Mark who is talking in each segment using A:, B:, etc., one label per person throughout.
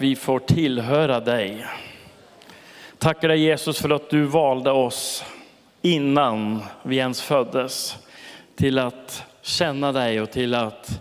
A: att vi får tillhöra dig. Tackar dig Jesus för att du valde oss innan vi ens föddes till att känna dig och till att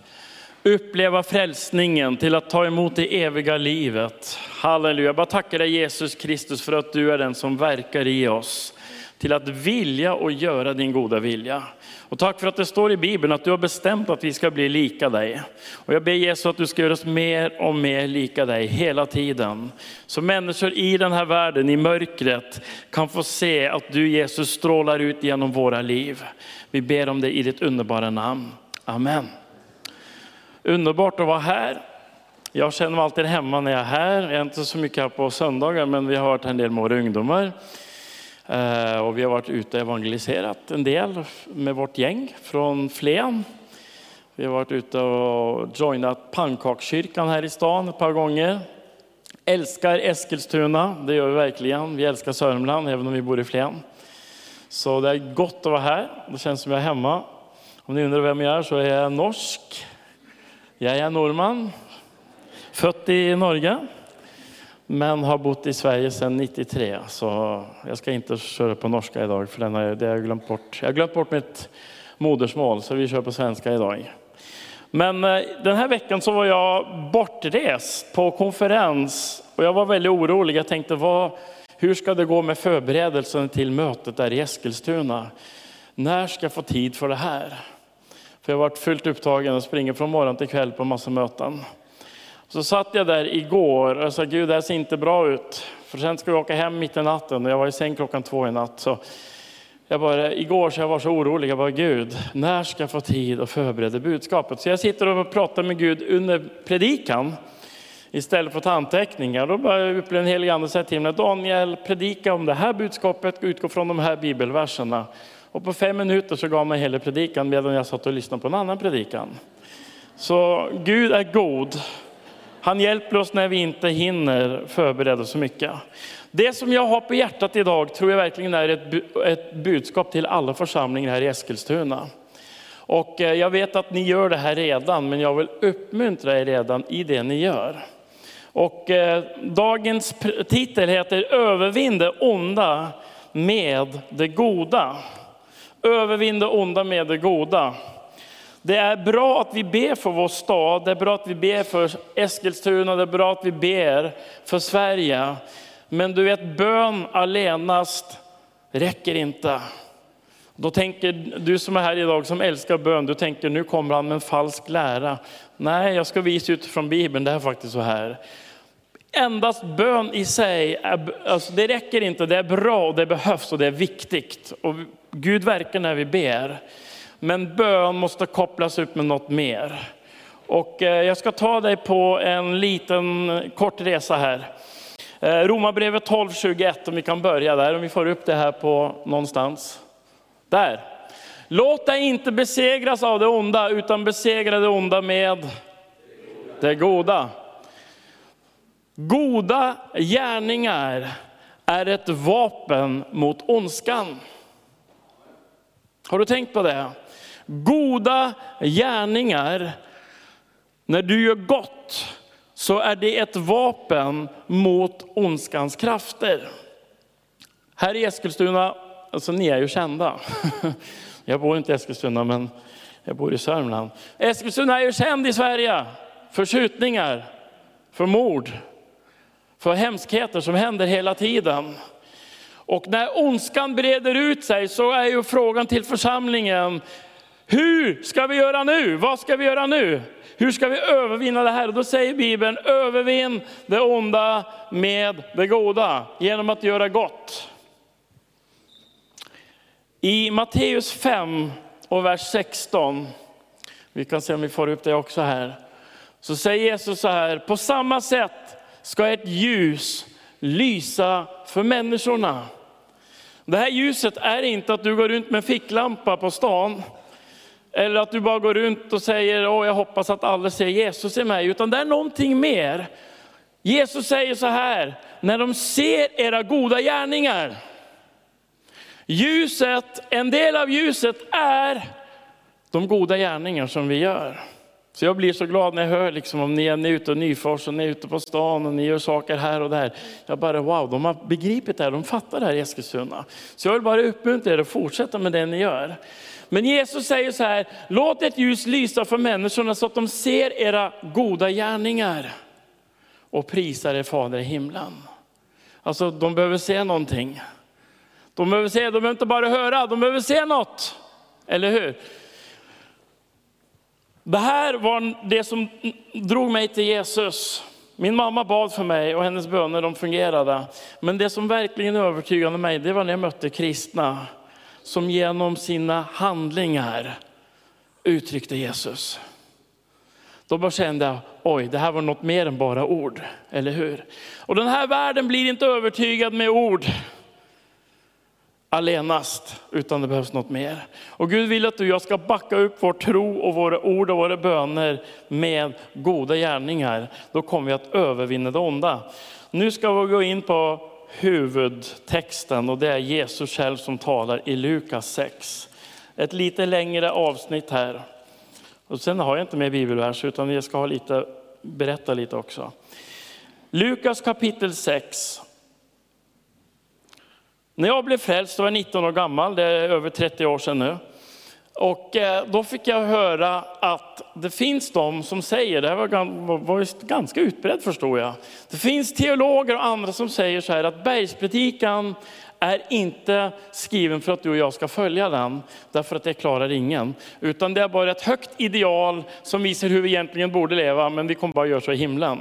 A: uppleva frälsningen, till att ta emot det eviga livet. Halleluja, jag bara tackar dig Jesus Kristus för att du är den som verkar i oss till att vilja och göra din goda vilja. Och tack för att det står i Bibeln att du har bestämt att vi ska bli lika dig. Och jag ber Jesus att du ska göra oss mer och mer lika dig hela tiden. Så människor i den här världen, i mörkret, kan få se att du Jesus strålar ut genom våra liv. Vi ber om det i ditt underbara namn. Amen. Underbart att vara här. Jag känner mig alltid hemma när jag är här. Jag är inte så mycket här på söndagar, men vi har varit en del med våra ungdomar. Eh, och vi har varit ute och evangeliserat en del med vårt gäng från Flen. Vi har varit ute och joinat pannkakskyrkan här i stan ett par gånger. Älskar Eskilstuna, det gör vi verkligen. Vi älskar Sörmland, även om vi bor i Flen. Så det är gott att vara här. Det känns som jag är hemma. Om ni undrar vem jag är så är jag norsk. Jag är norrman, född i Norge men har bott i Sverige sedan 93. Så jag ska inte köra på norska idag, för den har, det har jag, glömt bort. jag har glömt bort mitt modersmål, så vi kör på svenska idag. Men eh, den här veckan så var jag bortrest på konferens och jag var väldigt orolig. Jag tänkte, vad, hur ska det gå med förberedelsen till mötet där i Eskilstuna? När ska jag få tid för det här? För jag har varit fullt upptagen och springer från morgon till kväll på massa möten. Så satt jag där igår och sa, Gud det här ser inte bra ut. För sen ska vi åka hem mitt i natten och jag var i säng klockan två i natt. Så jag bara, igår så jag var så orolig, jag bara, Gud, när ska jag få tid att förbereda budskapet? Så jag sitter och pratar med Gud under predikan istället för att ta anteckningar. Då bara upplevde en helig ande säga till mig, Daniel, predika om det här budskapet, utgå från de här bibelverserna. Och på fem minuter så gav mig hela predikan medan jag satt och lyssnade på en annan predikan. Så Gud är god. Han hjälper oss när vi inte hinner förbereda så mycket. Det som jag har på hjärtat idag tror jag verkligen är ett, ett budskap till alla församlingar här i Eskilstuna. Och eh, jag vet att ni gör det här redan, men jag vill uppmuntra er redan i det ni gör. Och eh, dagens titel heter Övervinn det onda med det goda. Övervinn det onda med det goda. Det är bra att vi ber för vår stad, det är bra att vi ber för Eskilstuna, det är bra att vi ber för Sverige. Men du vet, bön allenast räcker inte. Då tänker du som är här idag som älskar bön, du tänker nu kommer han med en falsk lära. Nej, jag ska visa utifrån Bibeln, det är faktiskt så här. Endast bön i sig, är, alltså det räcker inte, det är bra och det behövs och det är viktigt. Och Gud verkar när vi ber. Men bön måste kopplas upp med något mer. Och eh, jag ska ta dig på en liten eh, kort resa här. Eh, Romarbrevet 12.21, om vi kan börja där, om vi får upp det här på någonstans. Där. Låt dig inte besegras av det onda, utan besegra det onda med det goda. Goda gärningar är ett vapen mot ondskan. Har du tänkt på det? Goda gärningar, när du gör gott, så är det ett vapen mot ondskans krafter. Här i Eskilstuna, alltså ni är ju kända. Jag bor inte i Eskilstuna, men jag bor i Sörmland. Eskilstuna är ju känd i Sverige för skjutningar, för mord, för hemskheter som händer hela tiden. Och när ondskan breder ut sig så är ju frågan till församlingen, hur ska vi göra nu? Vad ska vi göra nu? Hur ska vi övervinna det här? Och då säger Bibeln, övervinn det onda med det goda genom att göra gott. I Matteus 5 och vers 16, vi kan se om vi får upp det också här, så säger Jesus så här, på samma sätt ska ett ljus lysa för människorna. Det här ljuset är inte att du går runt med ficklampa på stan, eller att du bara går runt och säger, åh jag hoppas att alla ser Jesus i mig, utan det är någonting mer. Jesus säger så här, när de ser era goda gärningar. Ljuset, en del av ljuset är de goda gärningar som vi gör. Så jag blir så glad när jag hör liksom, om ni är ute och Nyfors och ni är ute på stan och ni gör saker här och där. Jag bara wow, de har begripit det här, de fattar det här i Eskilstuna. Så jag vill bara uppmuntra er att fortsätta med det ni gör. Men Jesus säger så här, låt ett ljus lysa för människorna så att de ser era goda gärningar och prisar er fader i himlen. Alltså de behöver se någonting. De behöver se, de behöver inte bara höra, de behöver se något. Eller hur? Det här var det som drog mig till Jesus. Min mamma bad för mig och hennes böner de fungerade. Men det som verkligen övertygade mig, det var när jag mötte kristna som genom sina handlingar uttryckte Jesus. Då bara kände jag, oj, det här var något mer än bara ord, eller hur? Och den här världen blir inte övertygad med ord allenast, utan det behövs något mer. Och Gud vill att du och jag ska backa upp vår tro och våra ord och våra böner med goda gärningar. Då kommer vi att övervinna det onda. Nu ska vi gå in på huvudtexten och det är Jesus själv som talar i Lukas 6. Ett lite längre avsnitt här. Och sen har jag inte med bibelvers utan jag ska ha lite, berätta lite också. Lukas kapitel 6 när jag blev frälst var jag 19 år gammal, det är över 30 år sedan nu. Och eh, då fick jag höra att det finns de som säger, det här var, var ganska utbrett förstår jag. Det finns teologer och andra som säger så här att bergspredikan är inte skriven för att du och jag ska följa den, därför att det klarar ingen. Utan det är bara ett högt ideal som visar hur vi egentligen borde leva, men vi kommer bara göra så i himlen.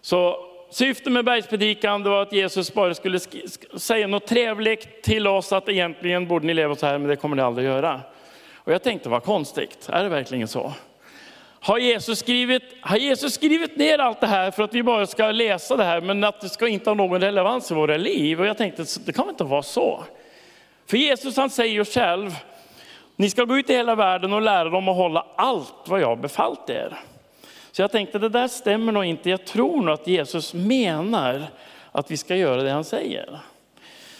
A: Så syftet med bergspredikan var att Jesus bara skulle säga något trevligt till oss, att egentligen borde ni leva så här, men det kommer ni aldrig göra. Och jag tänkte, vad konstigt, är det verkligen så? Har Jesus, skrivit, har Jesus skrivit ner allt det här för att vi bara ska läsa det här, men att det ska inte ha någon relevans i våra liv? Och jag tänkte, det kan väl inte vara så? För Jesus han säger ju själv, ni ska gå ut i hela världen och lära dem att hålla allt vad jag har befallt er. Så jag tänkte det där stämmer nog inte. Jag tror nog att Jesus menar att vi ska göra det han säger.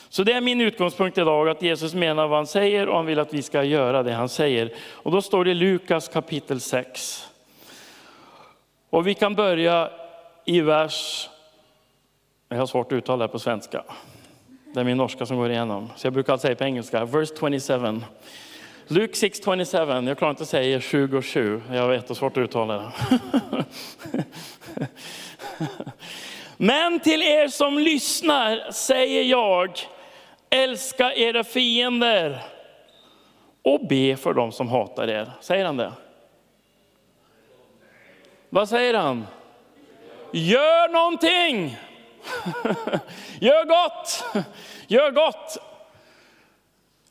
A: Så det är min utgångspunkt idag, att Jesus menar vad han säger och han vill att vi ska göra det han säger. Och då står det i Lukas kapitel 6. Och vi kan börja i vers, jag har svårt att uttala det på svenska. Det är min norska som går igenom, så jag brukar säga på engelska, verse 27. Luke 6.27, jag klarar inte att säga 27, jag har jättesvårt att uttala det. Men till er som lyssnar säger jag, älska era fiender och be för dem som hatar er. Säger han det? Vad säger han? Gör någonting! Gör gott! Gör gott!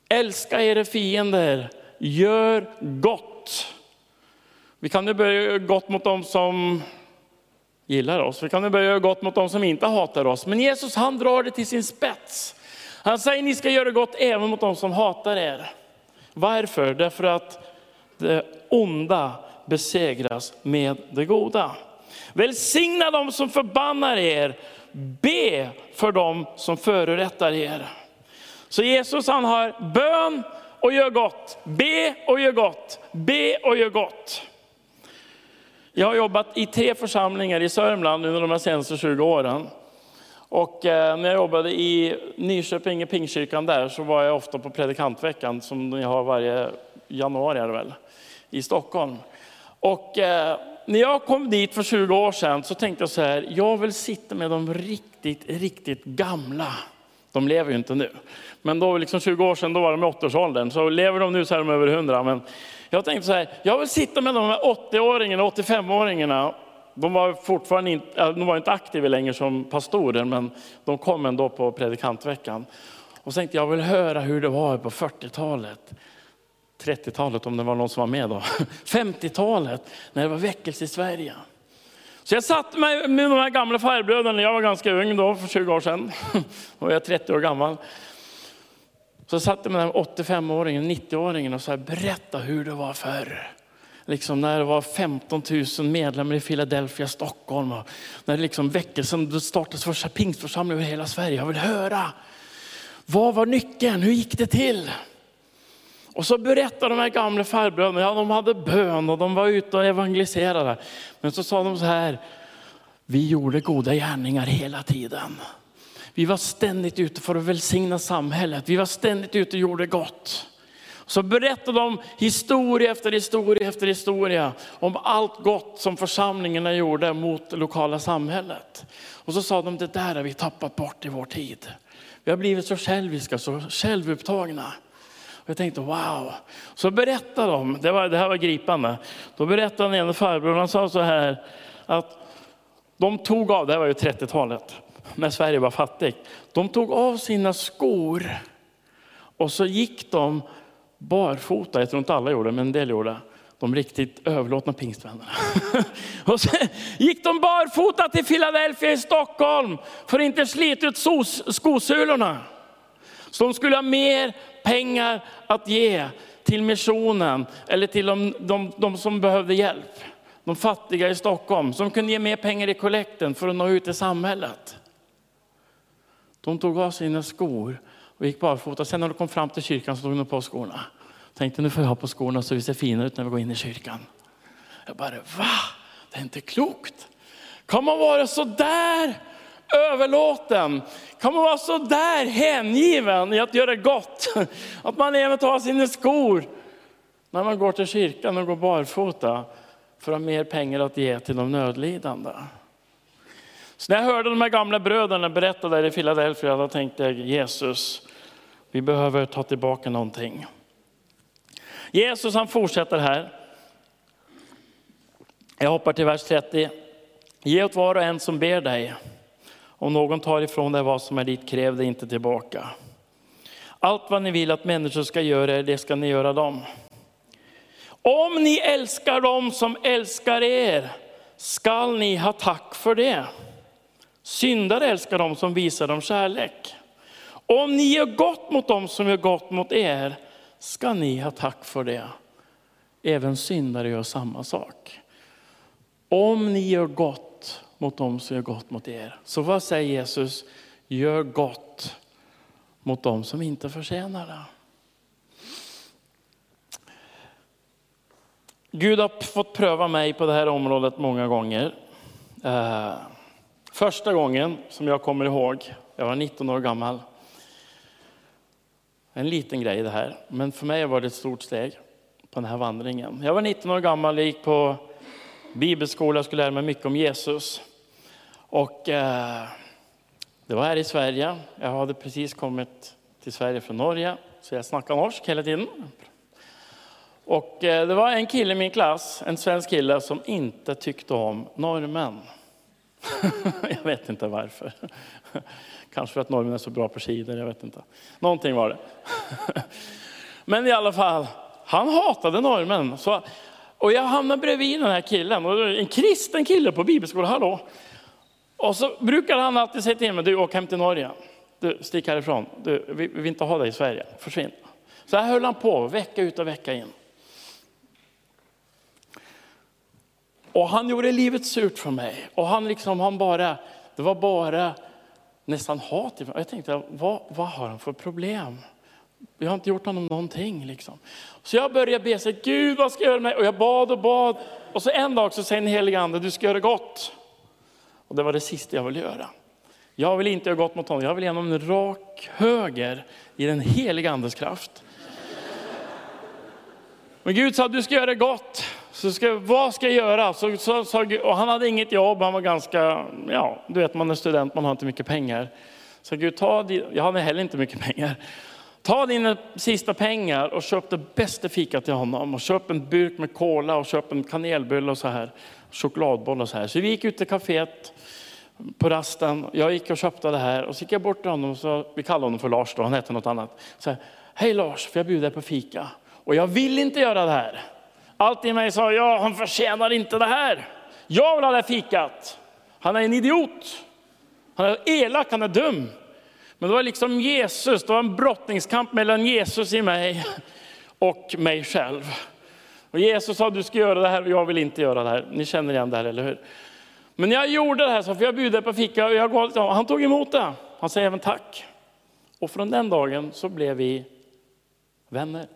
A: Älska era fiender, gör gott. Vi kan nu börja göra gott mot dem som gillar oss. Vi kan nu börja göra gott mot dem som inte hatar oss. Men Jesus han drar det till sin spets. Han säger ni ska göra gott även mot dem som hatar er. Varför? Därför att det onda besegras med det goda. Välsigna dem som förbannar er. Be för dem som förorättar er. Så Jesus han har bön och gör gott, be och gör gott, be och gör gott. Jag har jobbat i tre församlingar i Sörmland under de senaste 20 åren. Och eh, när jag jobbade i Nyköping, i Pingkyrkan där, så var jag ofta på predikantveckan som ni har varje januari är väl, i Stockholm. Och eh, när jag kom dit för 20 år sedan så tänkte jag så här, jag vill sitta med de riktigt, riktigt gamla. De lever ju inte nu. Men då, liksom 20 år sedan, då var de i 80-årsåldern. Så lever de nu så är de över 100. Men jag tänkte så här, jag vill sitta med de här 80-åringarna, 85-åringarna. De var fortfarande inte, de var inte aktiva längre som pastorer, men de kom ändå på predikantveckan. Och så tänkte jag, vill höra hur det var på 40-talet. 30-talet om det var någon som var med då. 50-talet när det var väckelse i Sverige. Så jag satt med, med de här gamla farbröderna, jag var ganska ung då, för 20 år sedan. Då var jag 30 år gammal. Så satt jag med den 85-åringen, 90-åringen och sa, berätta hur det var förr. Liksom när det var 15 000 medlemmar i Philadelphia, Stockholm. Och när liksom väckelsen startades första pingstförsamling över hela Sverige. Jag vill höra. Vad var nyckeln? Hur gick det till? Och så berättade de här gamla farbröderna, ja de hade bön och de var ute och evangeliserade. Men så sa de så här, vi gjorde goda gärningar hela tiden. Vi var ständigt ute för att välsigna samhället. Vi var ständigt ute och gjorde gott. Så berättade de historia efter historia efter historia om allt gott som församlingarna gjorde mot det lokala samhället. Och så sa de, det där har vi tappat bort i vår tid. Vi har blivit så själviska, så självupptagna. Jag tänkte wow. Så berättade de, det, var, det här var gripande. Då berättade en farbror, han sa så här att de tog av, det här var ju 30-talet, när Sverige var fattigt. De tog av sina skor och så gick de barfota, jag tror inte alla gjorde men en del gjorde de riktigt överlåtna pingstvännerna. och sen gick de barfota till Philadelphia i Stockholm för att inte slita ut skosulorna. Så de skulle ha mer pengar att ge till missionen eller till de, de, de som behövde hjälp. De fattiga i Stockholm som kunde ge mer pengar i kollekten för att nå ut i samhället. De tog av sina skor och gick barfota. Sen när de kom fram till kyrkan så tog de på skorna. Tänkte nu får jag ha på skorna så vi ser fina ut när vi går in i kyrkan. Jag bara, va? Det är inte klokt. Kan man vara så där överlåten? Kan man vara så där hängiven i att göra gott? Att man även tar sina skor när man går till kyrkan och går barfota för att ha mer pengar att ge till de nödlidande. Så när jag hörde de här gamla bröderna berätta där i Philadelphia, då tänkte jag Jesus, vi behöver ta tillbaka någonting. Jesus han fortsätter här. Jag hoppar till vers 30. Ge åt var och en som ber dig. Om någon tar ifrån dig vad som är ditt, kräv det inte tillbaka. Allt vad ni vill att människor ska göra, er, det ska ni göra dem. Om ni älskar dem som älskar er, skall ni ha tack för det. Syndare älskar dem som visar dem kärlek. Om ni gör gott mot dem som gör gott mot er, ska ni ha tack för det. Även syndare gör samma sak. Om ni gör gott mot dem som gör gott mot er. Så vad säger Jesus? Gör gott mot dem som inte förtjänar det. Gud har fått pröva mig på det här området många gånger. Eh, första gången som jag kommer ihåg, jag var 19 år gammal. En liten grej det här, men för mig var det ett stort steg på den här vandringen. Jag var 19 år gammal, och gick på bibelskola, och skulle lära mig mycket om Jesus. Och eh, det var här i Sverige. Jag hade precis kommit till Sverige från Norge, så jag snackade norsk hela tiden. Och eh, det var en kille i min klass, en svensk kille, som inte tyckte om norrmän. jag vet inte varför. Kanske för att norrmän är så bra på skidor, jag vet inte. Någonting var det. Men i alla fall, han hatade norrmän. Så, och jag hamnade bredvid den här killen, och en kristen kille på bibelskolan, hallå. Och så brukade han alltid säga till mig, du åk hem till Norge. Du, stick härifrån. Du, vi, vi vill inte ha dig i Sverige, försvinn. Så här höll han på, vecka ut och vecka in. Och han gjorde livet surt för mig. Och han liksom, han bara, det var bara nästan hat. Jag tänkte, vad, vad har han för problem? Jag har inte gjort honom någonting. Liksom. Så jag började be, sig, Gud vad ska jag göra med Och jag bad och bad. Och så en dag så säger den helige ande, du ska göra gott. Och det var det sista jag ville göra. Jag vill inte göra gott mot honom, jag vill ge honom en rak höger i den helige andes kraft. Men Gud sa, du ska göra gott. Så ska, vad ska jag göra? Så, så, så, och han hade inget jobb, han var ganska, ja, du vet man är student, man har inte mycket pengar. Så Gud, ta, jag hade heller inte mycket pengar. Ta dina sista pengar och köp det bästa fikat till honom. Och köp en burk med cola och köp en kanelbulle och så här. Chokladboll och så här. Så vi gick ut till kaféet på rasten. Jag gick och köpte det här och så gick jag bort till honom. Så, vi kallade honom för Lars då, han hette något annat. Så här, Hej Lars, får jag bjuda dig på fika? Och jag vill inte göra det här. Allt i mig sa, ja han förtjänar inte det här. Jag vill ha det här fikat. Han är en idiot. Han är elak, han är dum. Men det var liksom Jesus, det var en brottningskamp mellan Jesus i mig och mig själv. Och Jesus sa, du ska göra det här och jag vill inte göra det här. Ni känner igen det här, eller hur? Men jag gjorde det här, så får jag bjuda på fika och jag gav, han tog emot det. Han säger även tack. Och från den dagen så blev vi vänner.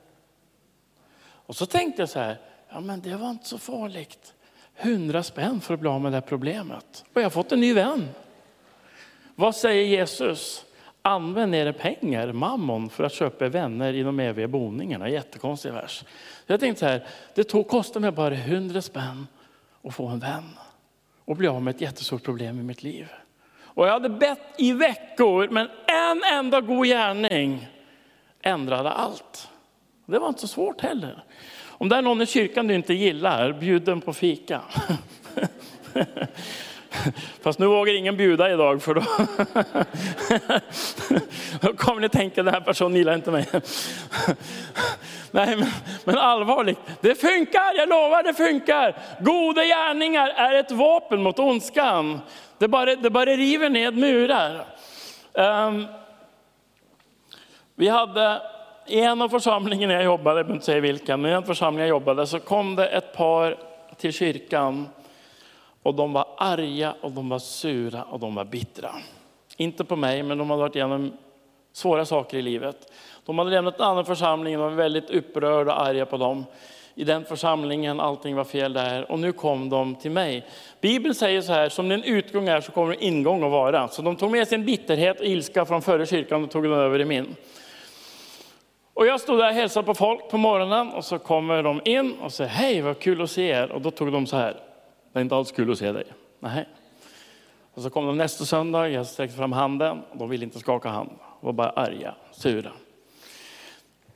A: Och så tänkte jag så här, ja men det var inte så farligt. Hundra spänn för att bli av med det här problemet. Och jag har fått en ny vän. Vad säger Jesus? Använd era pengar, mammon, för att köpa vänner i de eviga boningarna. Jättekonstig vers. Jag tänkte så här, det tog, kostade mig bara hundra spänn att få en vän. Och bli av med ett jättestort problem i mitt liv. Och jag hade bett i veckor, men en enda god gärning ändrade allt. Det var inte så svårt heller. Om det är någon i kyrkan du inte gillar, bjud den på fika. Fast nu vågar ingen bjuda idag för då, då kommer ni tänka den här personen gillar inte mig. Nej men, men allvarligt, det funkar, jag lovar det funkar. Goda gärningar är ett vapen mot ondskan. Det bara, det bara river ned murar. Um, vi hade i en av församlingarna jag jobbade, jag behöver inte säga vilken, men i en församling jag jobbade så kom det ett par till kyrkan och de var arga och de var sura och de var bittra. Inte på mig, men de hade varit igenom svåra saker i livet. De hade lämnat en annan församling och var väldigt upprörda och arga på dem. I den församlingen, allting var fel där. Och nu kom de till mig. Bibeln säger så här, som din utgång är så kommer en ingång att vara. Så de tog med sin bitterhet och ilska från förra kyrkan och tog den över i min. Och jag stod där och hälsade på folk på morgonen och så kommer de in och säger, hej vad kul att se er. Och då tog de så här, det är inte alls kul att se dig. Nej. Och så kom de nästa söndag, jag sträckte fram handen de ville inte skaka hand. De var bara arga, sura.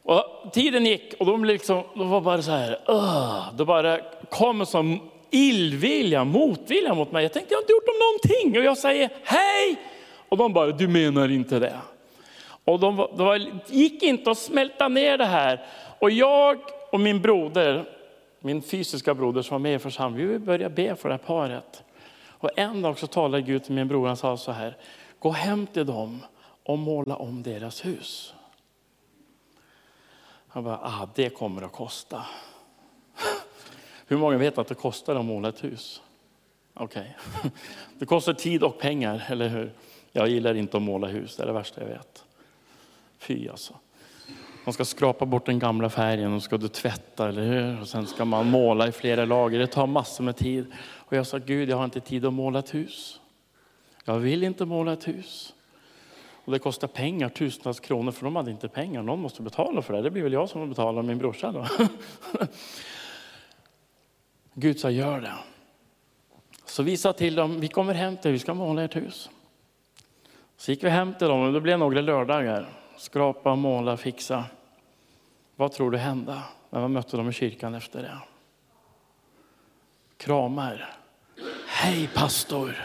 A: Och tiden gick och de, liksom, de var bara så här, uh, det bara kom en sån illvilja, motvilja mot mig. Jag tänkte jag har inte gjort dem någonting och jag säger hej och de bara, du menar inte det. Och de, de gick inte att smälta ner det här. Och jag och min broder, min fysiska broder som var med i församlingen, vi började be för det här paret. Och en dag så talade Gud till min bror, han sa så här, gå hem till dem och måla om deras hus. Han bara, ah, det kommer att kosta. Hur många vet att det kostar att måla ett hus? Okej, okay. det kostar tid och pengar, eller hur? Jag gillar inte att måla hus, det är det värsta jag vet. Fy alltså. Man ska skrapa bort den gamla färgen och ska du tvätta, eller hur? Och sen ska man måla i flera lager. Det tar massor med tid. Och jag sa, Gud, jag har inte tid att måla ett hus. Jag vill inte måla ett hus. Och det kostar pengar, tusentals kronor, för de hade inte pengar. Någon måste betala för det. Det blir väl jag som betalar min brorsa då. Gud sa, gör det. Så vi sa till dem, vi kommer hem till vi ska måla ert hus. Så gick vi hem till dem och det blev några lördagar. Skrapa, måla, fixa. Vad tror du hände när man mötte dem i kyrkan efter det? Kramar. Hej pastor!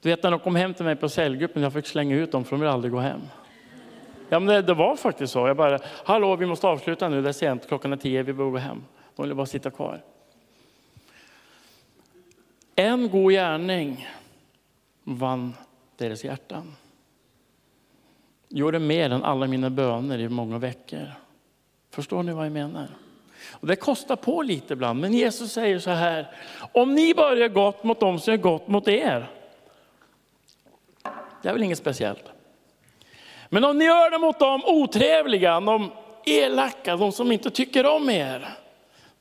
A: Du vet när de kom hem till mig på cellgruppen, jag fick slänga ut dem för de vill aldrig gå hem. Ja, men det, det, var faktiskt så. Jag bara, hallå vi måste avsluta nu, det är sent, klockan är tio, vi behöver gå hem. De ville bara sitta kvar. En god gärning vann deras hjärtan. Gjorde mer än alla mina böner i många veckor. Förstår ni vad jag menar? Och det kostar på lite ibland, men Jesus säger så här, om ni börjar gott mot dem som är gott mot er, det är väl inget speciellt. Men om ni gör det mot de otrevliga, de elaka, de som inte tycker om er,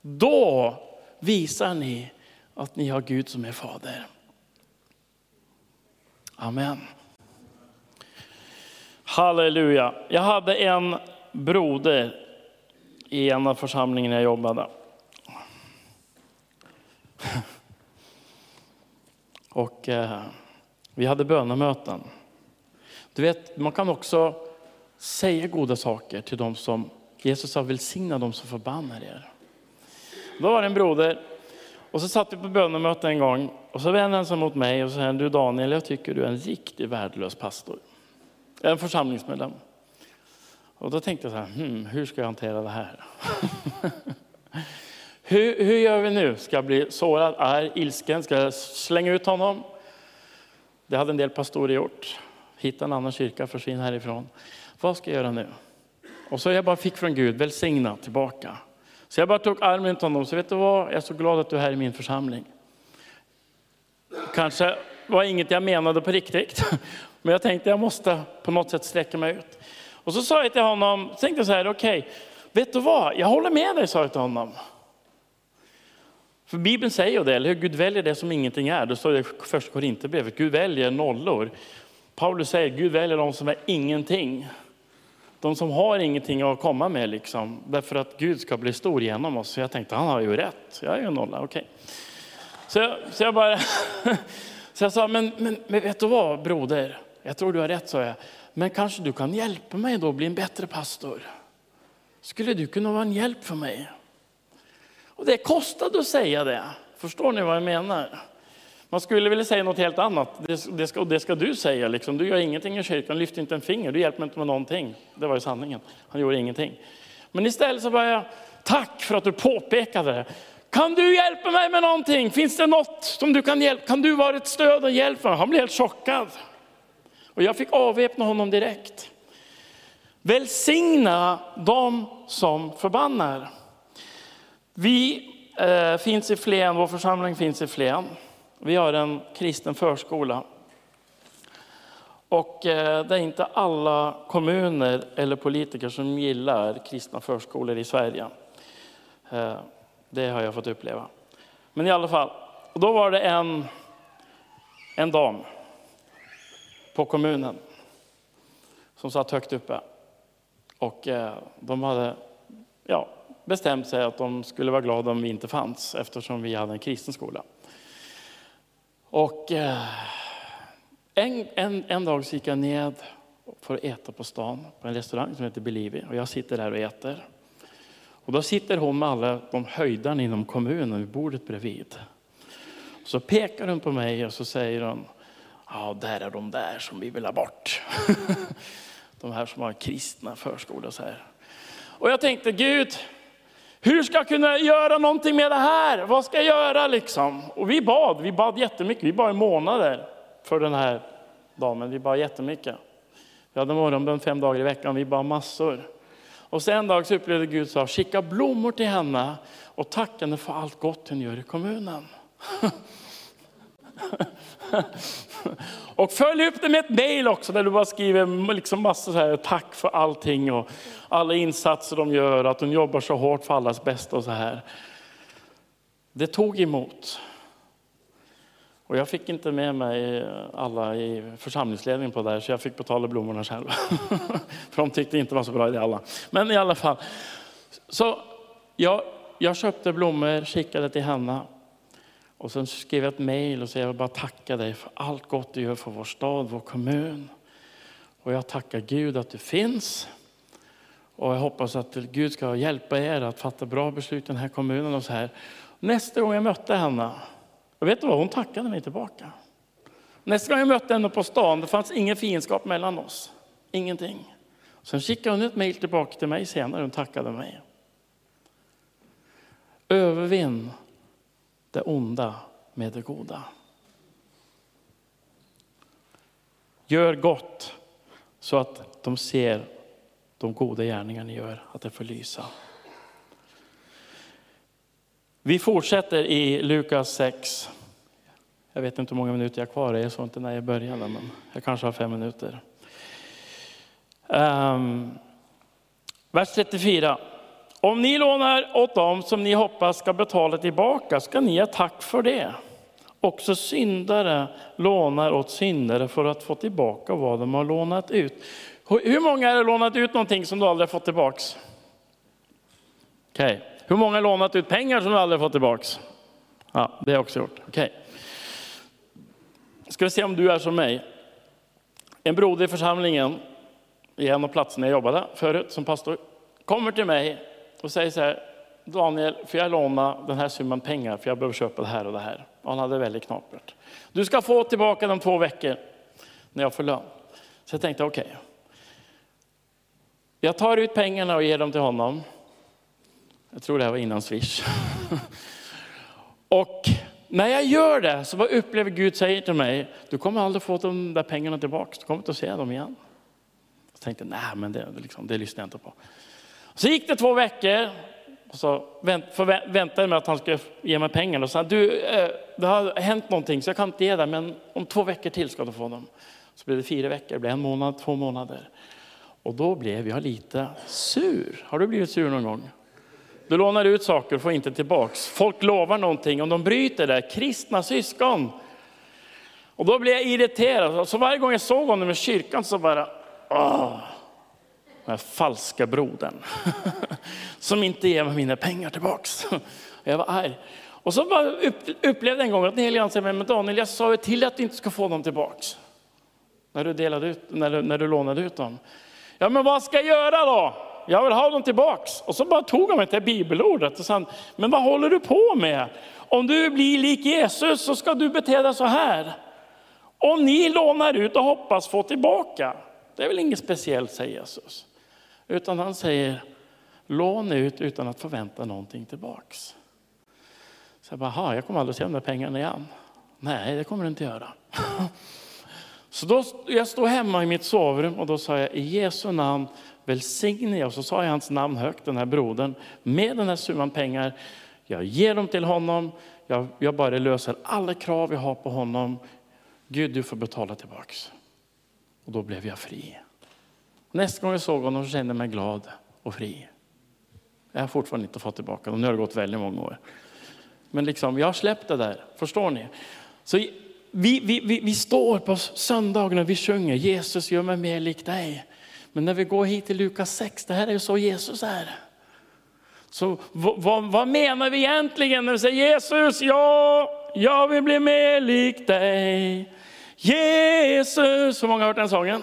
A: då visar ni att ni har Gud som är fader. Amen. Halleluja. Jag hade en broder i en av församlingarna jag jobbade. Och eh, vi hade bönemöten. Du vet, man kan också säga goda saker till dem som Jesus har välsignat dem som förbannar er. Då var det en broder och så satt vi på bönemöte en gång och så vände han sig mot mig och sa, du Daniel, jag tycker du är en riktigt värdelös pastor. En församlingsmedlem. Och då tänkte jag så här, hmm, hur ska jag hantera det här? hur, hur gör vi nu? Ska jag bli sårad, arg, ilsken? Ska jag slänga ut honom? Det hade en del pastorer gjort. Hitta en annan kyrka, försvinna härifrån. Vad ska jag göra nu? Och så jag bara fick från Gud, välsigna tillbaka. Så jag bara tog armen runt honom. Så vet du vad, jag är så glad att du är här i min församling. Kanske var inget jag menade på riktigt. Men jag tänkte jag måste på något sätt sträcka mig ut. Och så sa jag till honom, tänkte så här, okej, okay, vet du vad, jag håller med dig, sa jag till honom. För Bibeln säger ju det, eller hur? Gud väljer det som ingenting är. Det står det i första Korinthierbrevet. Gud väljer nollor. Paulus säger Gud väljer de som är ingenting. De som har ingenting att komma med, liksom, därför att Gud ska bli stor genom oss. Så jag tänkte, han har ju rätt. Jag är ju en nolla, okej. Okay. Så, så jag bara... så jag sa, men, men, men vet du vad broder? Jag tror du har rätt, sa jag. Men kanske du kan hjälpa mig då att bli en bättre pastor? Skulle du kunna vara en hjälp för mig? Och det kostade att säga det. Förstår ni vad jag menar? Man skulle vilja säga något helt annat. Det, det, ska, det ska du säga. Liksom. Du gör ingenting i kyrkan, lyfter inte en finger, du hjälper mig inte med någonting. Det var ju sanningen. Han gjorde ingenting. Men istället så bara, tack för att du påpekade det. Kan du hjälpa mig med någonting? Finns det något som du kan hjälpa? Kan du vara ett stöd och hjälp för mig? Han blev helt chockad. Och jag fick avväpna honom direkt. Välsigna dem som förbannar. Vi eh, finns i Flen, vår församling finns i Flen. Vi har en kristen förskola. Och eh, det är inte alla kommuner eller politiker som gillar kristna förskolor i Sverige. Eh, det har jag fått uppleva. Men i alla fall, då var det en, en dam på kommunen som satt högt uppe. Och eh, de hade ja, bestämt sig att de skulle vara glada om vi inte fanns eftersom vi hade en kristen skola. Och eh, en, en, en dag så gick jag ned för att äta på stan på en restaurang som heter Believe och jag sitter där och äter. Och då sitter hon med alla de höjdarna inom kommunen vid bordet bredvid. Så pekar hon på mig och så säger hon, ja där är de där som vi vill ha bort. de här som har kristna förskolor så här. Och jag tänkte, Gud, hur ska jag kunna göra någonting med det här? Vad ska jag göra liksom? Och vi bad, vi bad jättemycket. Vi bad i månader för den här damen. Vi bad jättemycket. Vi hade morgonbön fem dagar i veckan, vi bad massor. Och sen en dag så upplevde Gud sa, skicka blommor till henne och tacka henne för allt gott hon gör i kommunen. och följ upp det med ett mejl också där du bara skriver liksom massa så här, tack för allting och alla insatser de gör, att de jobbar så hårt för allas bästa och så här. Det tog emot. Och jag fick inte med mig alla i församlingsledningen på det här, så jag fick betala blommorna själv. för de tyckte inte det var så bra idé alla. Men i alla fall. Så jag, jag köpte blommor, skickade till henne. Och sen skrev jag ett mejl och sa jag vill bara tacka dig för allt gott du gör för vår stad, vår kommun. Och jag tackar Gud att du finns. Och jag hoppas att Gud ska hjälpa er att fatta bra beslut i den här kommunen och så här. Nästa gång jag mötte henne, och vet du vad, hon tackade mig tillbaka. Nästa gång jag mötte henne på stan, det fanns ingen fiendskap mellan oss. Ingenting. Sen skickade hon ett mejl tillbaka till mig senare, hon tackade mig. Övervinn det onda med det goda. Gör gott så att de ser de goda gärningar ni gör, att det får lysa. Vi fortsätter i Lukas 6. Jag vet inte hur många minuter jag har kvar, jag såg inte när jag började, men jag kanske har fem minuter. Um, vers 34. Om ni lånar åt dem som ni hoppas ska betala tillbaka ska ni ha tack för det. Också syndare lånar åt syndare för att få tillbaka vad de har lånat ut. Hur många har lånat ut någonting som du aldrig har fått tillbaka? Okay. Hur många har lånat ut pengar som du aldrig har fått tillbaka? Ja, det har jag också gjort. Okay. Ska vi se om du är som mig. En broder i församlingen, i en av platserna jag jobbade förut som pastor, kommer till mig och säger så här, Daniel, får jag låna den här summan pengar för jag behöver köpa det här och det här. Och han hade väldigt knapert. Du ska få tillbaka dem två veckor när jag får lön. Så jag tänkte okej. Okay. Jag tar ut pengarna och ger dem till honom. Jag tror det här var innan Swish. och när jag gör det så upplever Gud säger till mig, du kommer aldrig få de där pengarna tillbaka, du kommer inte att se dem igen. Jag tänkte, nej men det, liksom, det lyssnar jag inte på. Så gick det två veckor, och så väntade jag med att han skulle ge mig pengarna. Och sa, du, eh, det har hänt någonting så jag kan inte ge dig, men om två veckor till ska du få dem. Så blev det fyra veckor, det blev en månad, två månader. Och då blev jag lite sur. Har du blivit sur någon gång? Du lånar ut saker och får inte tillbaks. Folk lovar någonting och de bryter det. Kristna syskon. Och då blev jag irriterad. Så varje gång jag såg honom i kyrkan så bara, åh, den här falska brodern. Som inte ger mig mina pengar tillbaks. Jag var arg. Och så bara upplevde jag en gång att den helige ande säger, men Daniel jag sa ju till att du inte ska få dem tillbaks. När du, delade ut, när, du, när du lånade ut dem. Ja men vad ska jag göra då? Jag vill ha dem tillbaks. Och så bara tog han mig till bibelordet och sa, men vad håller du på med? Om du blir lik Jesus så ska du bete dig så här. Om ni lånar ut och hoppas få tillbaka. Det är väl inget speciellt, säger Jesus. Utan han säger, låna ut utan att förvänta någonting tillbaks. Så jag bara, jag kommer aldrig se de där pengarna igen. Nej, det kommer du inte göra. Så då, jag stod hemma i mitt sovrum och då sa jag, i Jesu namn välsigne jag. Och så sa jag hans namn högt, den här brodern, med den här summan pengar. Jag ger dem till honom, jag, jag bara löser alla krav jag har på honom. Gud, du får betala tillbaks. Och då blev jag fri. Nästa gång jag såg honom så kände jag mig glad och fri. Jag har fortfarande inte fått tillbaka dem, nu har det gått väldigt många år. Men liksom, jag har släppt det där, förstår ni? Så vi, vi, vi, vi står på söndagen och vi sjunger Jesus gör mig mer lik dig. Men när vi går hit till Lukas 6, det här är ju så Jesus är. Så vad, vad, menar vi egentligen när vi säger Jesus, ja, jag vill bli mer lik dig. Jesus, hur många har hört den sången?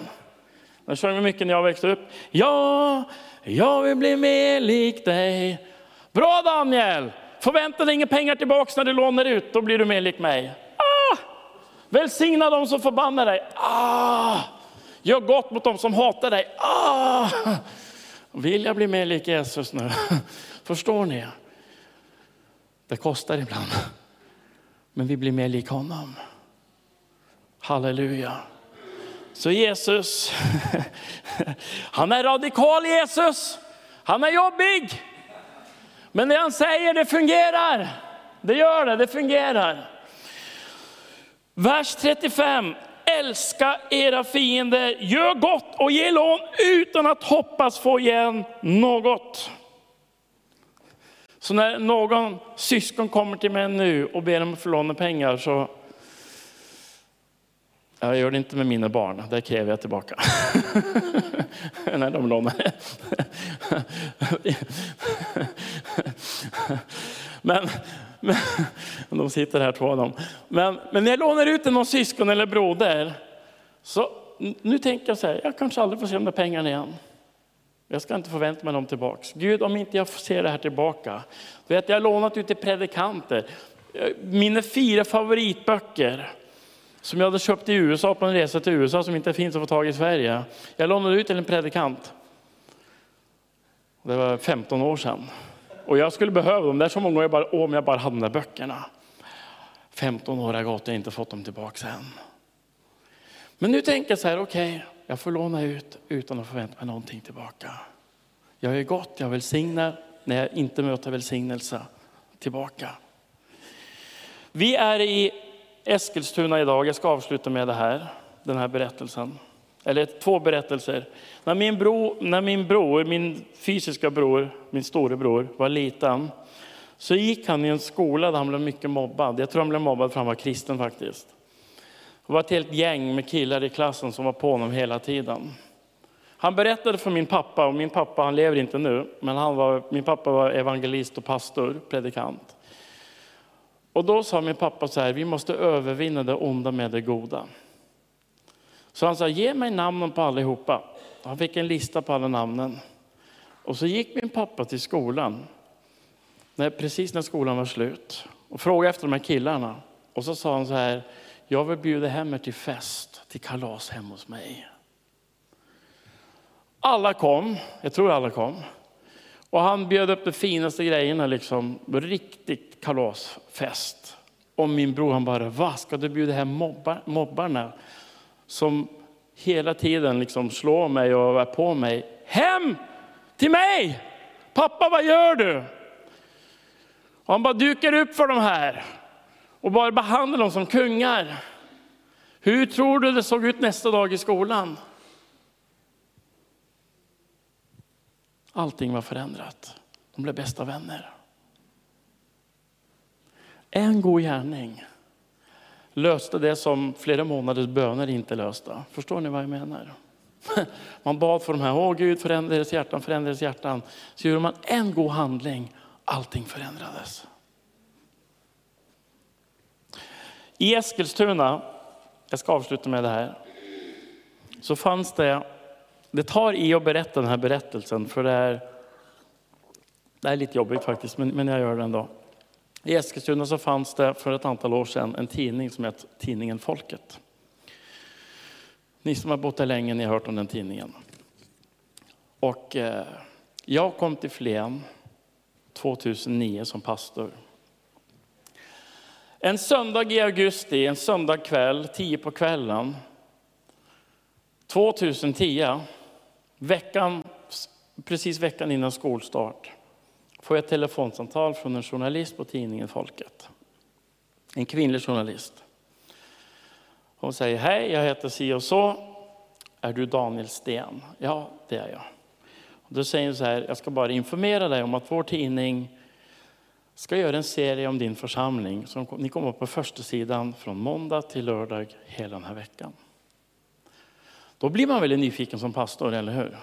A: Den sjöng vi mycket när jag växte upp. Ja, jag vill bli mer lik dig. Bra Daniel! Förvänta dig inga pengar tillbaka när du lånar ut, då blir du mer lik mig. Ah! Välsigna dem som förbannar dig. Ah! Gör gott mot dem som hatar dig. Ah! Vill jag bli mer lik Jesus nu? Förstår ni? Det kostar ibland. Men vi blir mer lik honom. Halleluja. Så Jesus, han är radikal Jesus. Han är jobbig. Men det han säger det fungerar. Det gör det, det fungerar. Vers 35. Älska era fiender, gör gott och ge lån utan att hoppas få igen något. Så när någon syskon kommer till mig nu och ber om att få låna pengar så jag gör det inte med mina barn, där kräver jag tillbaka. När de lånar. men, men, de sitter här två av dem. Men, men när jag lånar ut till någon syskon eller broder, så nu tänker jag så här, jag kanske aldrig får se de där pengarna igen. Jag ska inte förvänta mig dem tillbaks. Gud, om inte jag får se det här tillbaka. Vet, jag har lånat ut till predikanter. Mina fyra favoritböcker som jag hade köpt i USA på en resa till USA som inte finns att få tag i Sverige. Jag lånade ut till en predikant. Det var 15 år sedan. Och jag skulle behöva dem. Det är så många år jag bara, om jag bara hade de där böckerna. 15 år har gått och jag har inte fått dem tillbaka än. Men nu tänker jag så här, okej, okay, jag får låna ut utan att förvänta mig någonting tillbaka. Jag är gott, jag välsignar när jag inte möter välsignelse tillbaka. Vi är i Eskilstuna idag, jag ska avsluta med det här, den här berättelsen. Eller två berättelser. När min, bro, när min bror, min fysiska bror, min storebror var liten, så gick han i en skola där han blev mycket mobbad. Jag tror han blev mobbad för han var kristen faktiskt. Det var ett helt gäng med killar i klassen som var på honom hela tiden. Han berättade för min pappa, och min pappa han lever inte nu, men han var, min pappa var evangelist och pastor, predikant. Och då sa min pappa så här, vi måste övervinna det onda med det goda. Så han sa, ge mig namnen på allihopa. Han fick en lista på alla namnen. Och så gick min pappa till skolan, när, precis när skolan var slut, och frågade efter de här killarna. Och så sa han så här, jag vill bjuda hem er till fest, till kalas hemma hos mig. Alla kom, jag tror alla kom. Och han bjöd upp de finaste grejerna, liksom, riktigt kalasfest. Och min bror han bara, vad ska du bjuda hem mobbar, mobbarna? Som hela tiden liksom slår mig och är på mig. Hem till mig! Pappa vad gör du? Och han bara dukar upp för de här och bara behandlar dem som kungar. Hur tror du det såg ut nästa dag i skolan? Allting var förändrat. De blev bästa vänner. En god gärning löste det som flera månaders böner inte löste. Förstår ni vad jag menar? Man bad för de här, åh Gud förändra deras hjärtan, förändra deras hjärtan. Så gjorde man en god handling, allting förändrades. I Eskilstuna, jag ska avsluta med det här, så fanns det, det tar i att berätta den här berättelsen för det är, det är lite jobbigt faktiskt, men, men jag gör det ändå. I Eskilstuna så fanns det för ett antal år sedan en tidning som hette tidningen Folket. Ni som har bott där länge, ni har hört om den tidningen. Och eh, jag kom till Flen 2009 som pastor. En söndag i augusti, en söndag kväll, tio på kvällen, 2010, veckan, precis veckan innan skolstart, får jag ett telefonsamtal från en journalist på tidningen Folket. En kvinnlig journalist. Hon säger, hej, jag heter si och så. Är du Daniel Sten? Ja, det är jag. Och då säger hon så här, jag ska bara informera dig om att vår tidning ska göra en serie om din församling. Så ni kommer på första sidan från måndag till lördag hela den här veckan. Då blir man väldigt nyfiken som pastor, eller hur?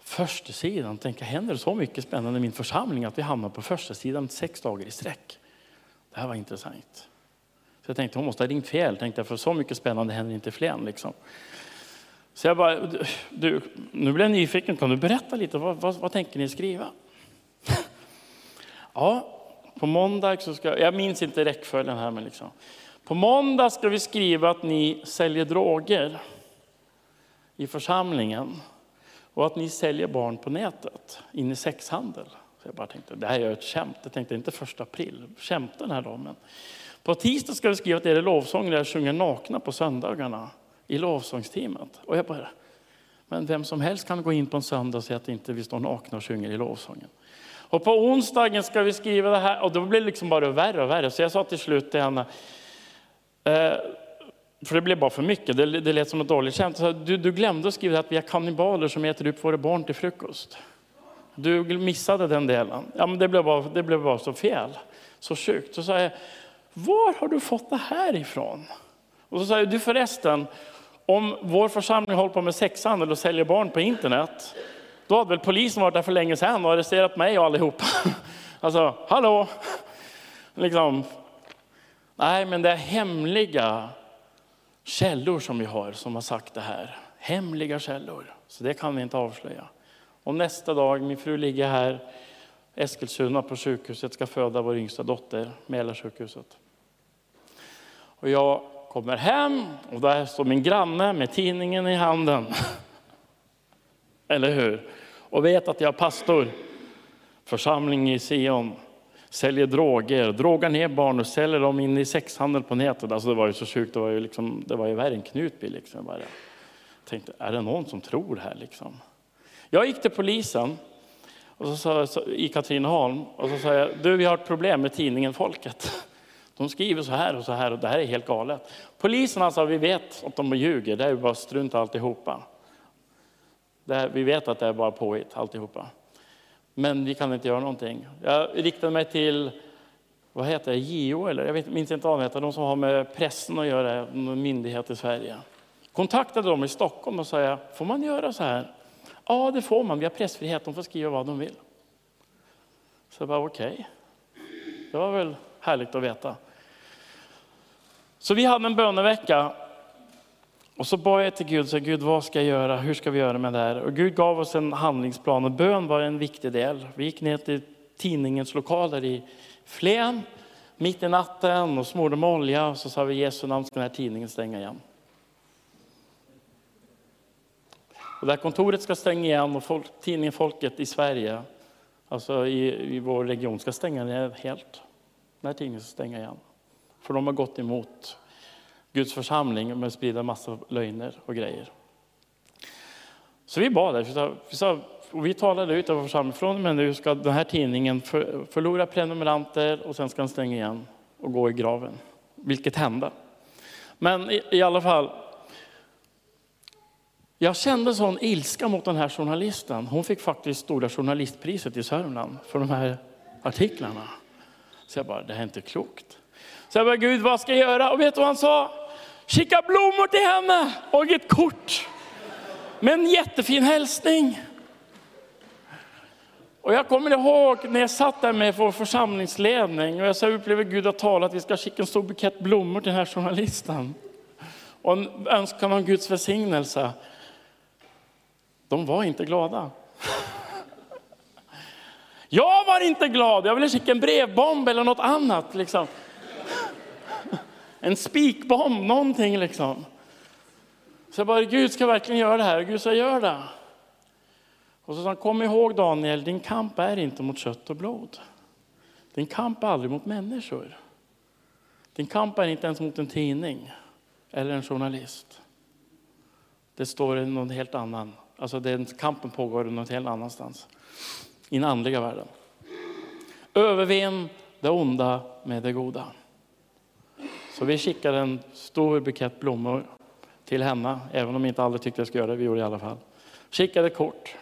A: Första sidan, tänka händer det så mycket spännande i min församling att vi hamnar på första sidan sex dagar i sträck. Det här var intressant. Så jag tänkte hon måste ha ringt fel, tänkte jag, för så mycket spännande händer inte i Flen. Liksom. Så jag bara, du, nu blir jag nyfiken, kan du berätta lite, vad, vad, vad tänker ni skriva? ja, på måndag så ska, jag minns inte räckföljden här, men liksom. På måndag ska vi skriva att ni säljer droger i församlingen och att ni säljer barn på nätet in i sexhandel. Så jag bara tänkte, det här är ett skämt. Jag tänkte inte första april, skämta den här dagen. På tisdag ska vi skriva att er jag sjunger nakna på söndagarna i lovsångsteamet. Och jag bara, men vem som helst kan gå in på en söndag och säga att inte vi står nakna och sjunger i lovsången. Och på onsdagen ska vi skriva det här och då blir det liksom bara värre och värre. Så jag sa till slut till henne, eh, för det blev bara för mycket, det, det lät som ett dåligt skämt. Du, du glömde att skriva att vi är kannibaler som äter upp våra barn till frukost. Du missade den delen. Ja, men det, blev bara, det blev bara så fel, så sjukt. Så sa jag, var har du fått det här ifrån? Och så sa jag, du förresten, om vår församling håller på med sexhandel och säljer barn på internet, då hade väl polisen varit där för länge sedan och arresterat mig och allihopa. Alltså, hallå! Liksom. Nej, men det är hemliga källor som vi har som har sagt det här. Hemliga källor, så det kan vi inte avslöja. Och nästa dag, min fru ligger här, Eskilstuna på sjukhuset, ska föda vår yngsta dotter, Mälarsjukhuset. Och jag kommer hem och där står min granne med tidningen i handen. Eller hur? Och vet att jag är pastor, församling i Sion, säljer droger, drogar ner barn och säljer dem in i sexhandel på nätet. Alltså det var ju så sjukt, det var ju, liksom, det var ju värre än Knutby. Liksom. Jag bara tänkte, är det någon som tror det här? Liksom? Jag gick till polisen och så sa, i Katrineholm och så sa jag, du vi har ett problem med tidningen Folket. De skriver så här och så här och det här är helt galet. Polisen sa, alltså, vi vet att de ljuger, det är ju bara strunt alltihopa. Det vi vet att det är bara påhitt alltihopa. Men vi kan inte göra någonting. Jag riktade mig till, vad heter det, JO eller jag vet, minns inte vad de heter, de som har med pressen att göra, en myndighet i Sverige. Kontaktade dem i Stockholm och sa, får man göra så här? Ja, det får man, vi har pressfrihet, de får skriva vad de vill. Så jag bara okej, okay. det var väl härligt att veta. Så vi hade en bönevecka och så bad jag till Gud, så Gud vad ska jag göra, hur ska vi göra med det här? Och Gud gav oss en handlingsplan och bön var en viktig del. Vi gick ner till tidningens lokaler i Flen mitt i natten och smorde med olja och så sa vi Jesu namn ska den här tidningen stänga igen. Och det här kontoret ska stänga igen och folk, tidningen Folket i Sverige, alltså i, i vår region, ska stänga ner helt. Den här tidningen ska stänga igen. För de har gått emot Guds församling med att sprida massa lögner och grejer. Så vi bad där. Vi, sa, och vi talade ut av församlingen, från och med nu ska den här tidningen för, förlora prenumeranter och sen ska den stänga igen och gå i graven. Vilket hände. Men i, i alla fall, Jag kände sån ilska mot den här journalisten. Hon fick faktiskt Stora journalistpriset i Sörmland för de här artiklarna. Så jag bara, det här är inte klokt. Så jag bara, Gud vad ska jag göra? Och vet du vad han sa? Skicka blommor till henne och ett kort med en jättefin hälsning. Och jag kommer ihåg när jag satt där med vår församlingsledning och jag sa upplever Gud att tala att vi ska skicka en stor bukett blommor till den här journalisten. Och en önskan om Guds välsignelse. De var inte glada. Jag var inte glad, jag ville skicka en brevbomb eller något annat. Liksom. En spikbomb, någonting liksom. Så jag bara, Gud ska verkligen göra det här. Och Gud sa, gör det. Och så sa han, kom ihåg Daniel, din kamp är inte mot kött och blod. Din kamp är aldrig mot människor. Din kamp är inte ens mot en tidning eller en journalist. Det står i någon helt annan, alltså den kampen pågår någon helt annanstans. I den andliga världen. Övervinn det onda med det goda. Så vi skickade en stor bukett blommor till henne, även om vi inte alla tyckte jag skulle göra det, vi gjorde det i alla fall. Skickade kort.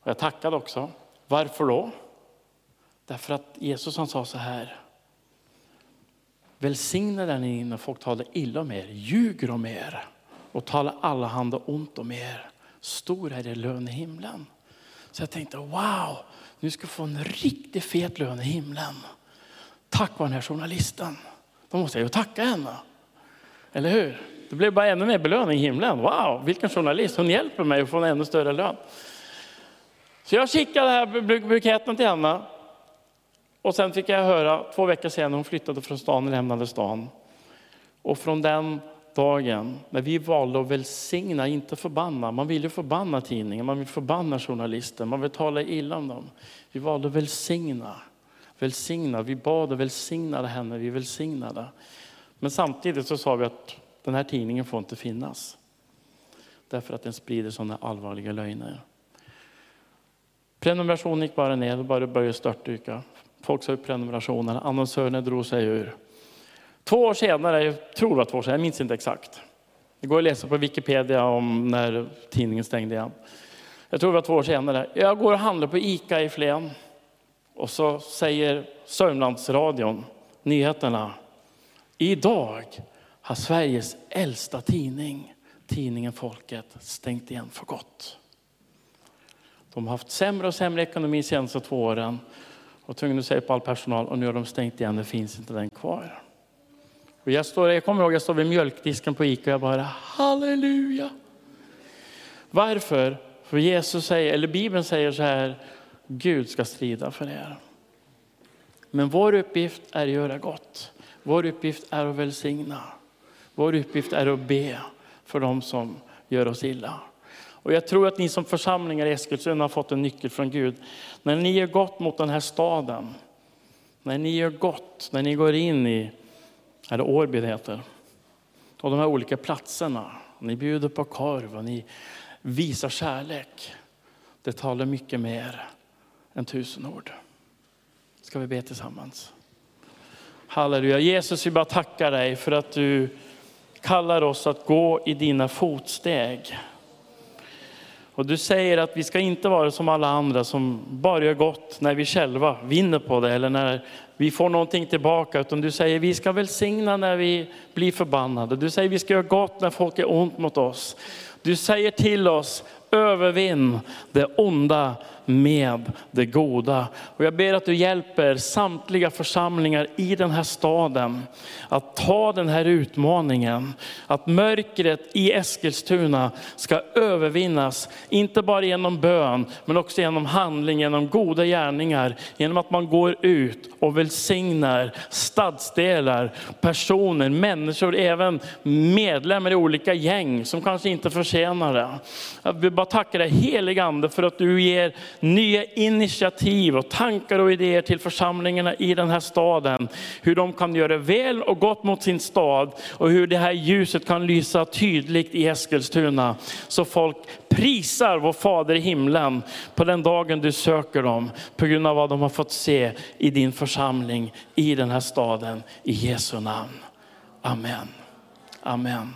A: Och jag tackade också. Varför då? Därför att Jesus han sa så här. Välsigna den ni när folk talar illa om er, ljuger om er och talar allehanda ont om er. Stor är er lön i himlen. Så jag tänkte wow, nu ska jag få en riktigt fet lön i himlen. Tack vare den här journalisten. Då måste jag ju tacka henne. Eller hur? Det blev bara ännu mer belöning i himlen. Wow, vilken journalist. Hon hjälper mig att få en ännu större lön. Så jag skickade den här buketten till henne. Och sen fick jag höra två veckor senare, hon flyttade från stan och lämnade stan. Och från den dagen, när vi valde att välsigna, inte förbanna. Man vill ju förbanna tidningen, man vill förbanna journalister, man vill tala illa om dem. Vi valde att välsigna. Välsignad. vi bad och välsignade henne, vi välsignade. Men samtidigt så sa vi att den här tidningen får inte finnas. Därför att den sprider sådana allvarliga lögner. Prenumerationen gick bara ner, och bara började störtdyka. Folk sa upp prenumerationerna, annonsörerna drog sig ur. Två år senare, jag tror det var två år senare, jag minns inte exakt. Det går att läsa på Wikipedia om när tidningen stängde igen. Jag tror det var två år senare. Jag går och handlar på ICA i Flen. Och så säger Sörmlandsradion, nyheterna. Idag har Sveriges äldsta tidning, tidningen Folket, stängt igen för gott. De har haft sämre och sämre ekonomi de senaste två åren och tvungna att säga upp all personal och nu har de stängt igen, det finns inte den kvar. Och jag, står, jag kommer ihåg jag står vid mjölkdisken på Ica och jag bara halleluja. Varför? För Jesus säger, eller Bibeln säger så här, Gud ska strida för er. Men vår uppgift är att göra gott. Vår uppgift är att välsigna. Vår uppgift är att be för dem som gör oss illa. Och jag tror att ni som församlingar i Eskilstuna har fått en nyckel från Gud. När ni gör gott mot den här staden, när ni gör gott, när ni går in i, eller Årby det heter, och de här olika platserna. Ni bjuder på korv och ni visar kärlek. Det talar mycket mer än tusen ord. Ska vi be tillsammans? Halleluja. Jesus, vi bara tackar dig för att du kallar oss att gå i dina fotsteg. Och du säger att vi ska inte vara som alla andra som bara gör gott när vi själva vinner på det eller när vi får någonting tillbaka. Utan du säger vi ska välsigna när vi blir förbannade. Du säger vi ska göra gott när folk är ont mot oss. Du säger till oss, övervinn det onda med det goda. Och jag ber att du hjälper samtliga församlingar i den här staden att ta den här utmaningen. Att mörkret i Eskilstuna ska övervinnas, inte bara genom bön, men också genom handling, genom goda gärningar. Genom att man går ut och välsignar stadsdelar, personer, människor, även medlemmar i olika gäng som kanske inte förtjänar det. Jag vill bara tacka dig helige Ande för att du ger nya initiativ och tankar och idéer till församlingarna i den här staden. Hur de kan göra väl och gott mot sin stad och hur det här ljuset kan lysa tydligt i Eskilstuna. Så folk prisar vår Fader i himlen på den dagen du söker dem på grund av vad de har fått se i din församling i den här staden. I Jesu namn. Amen. Amen.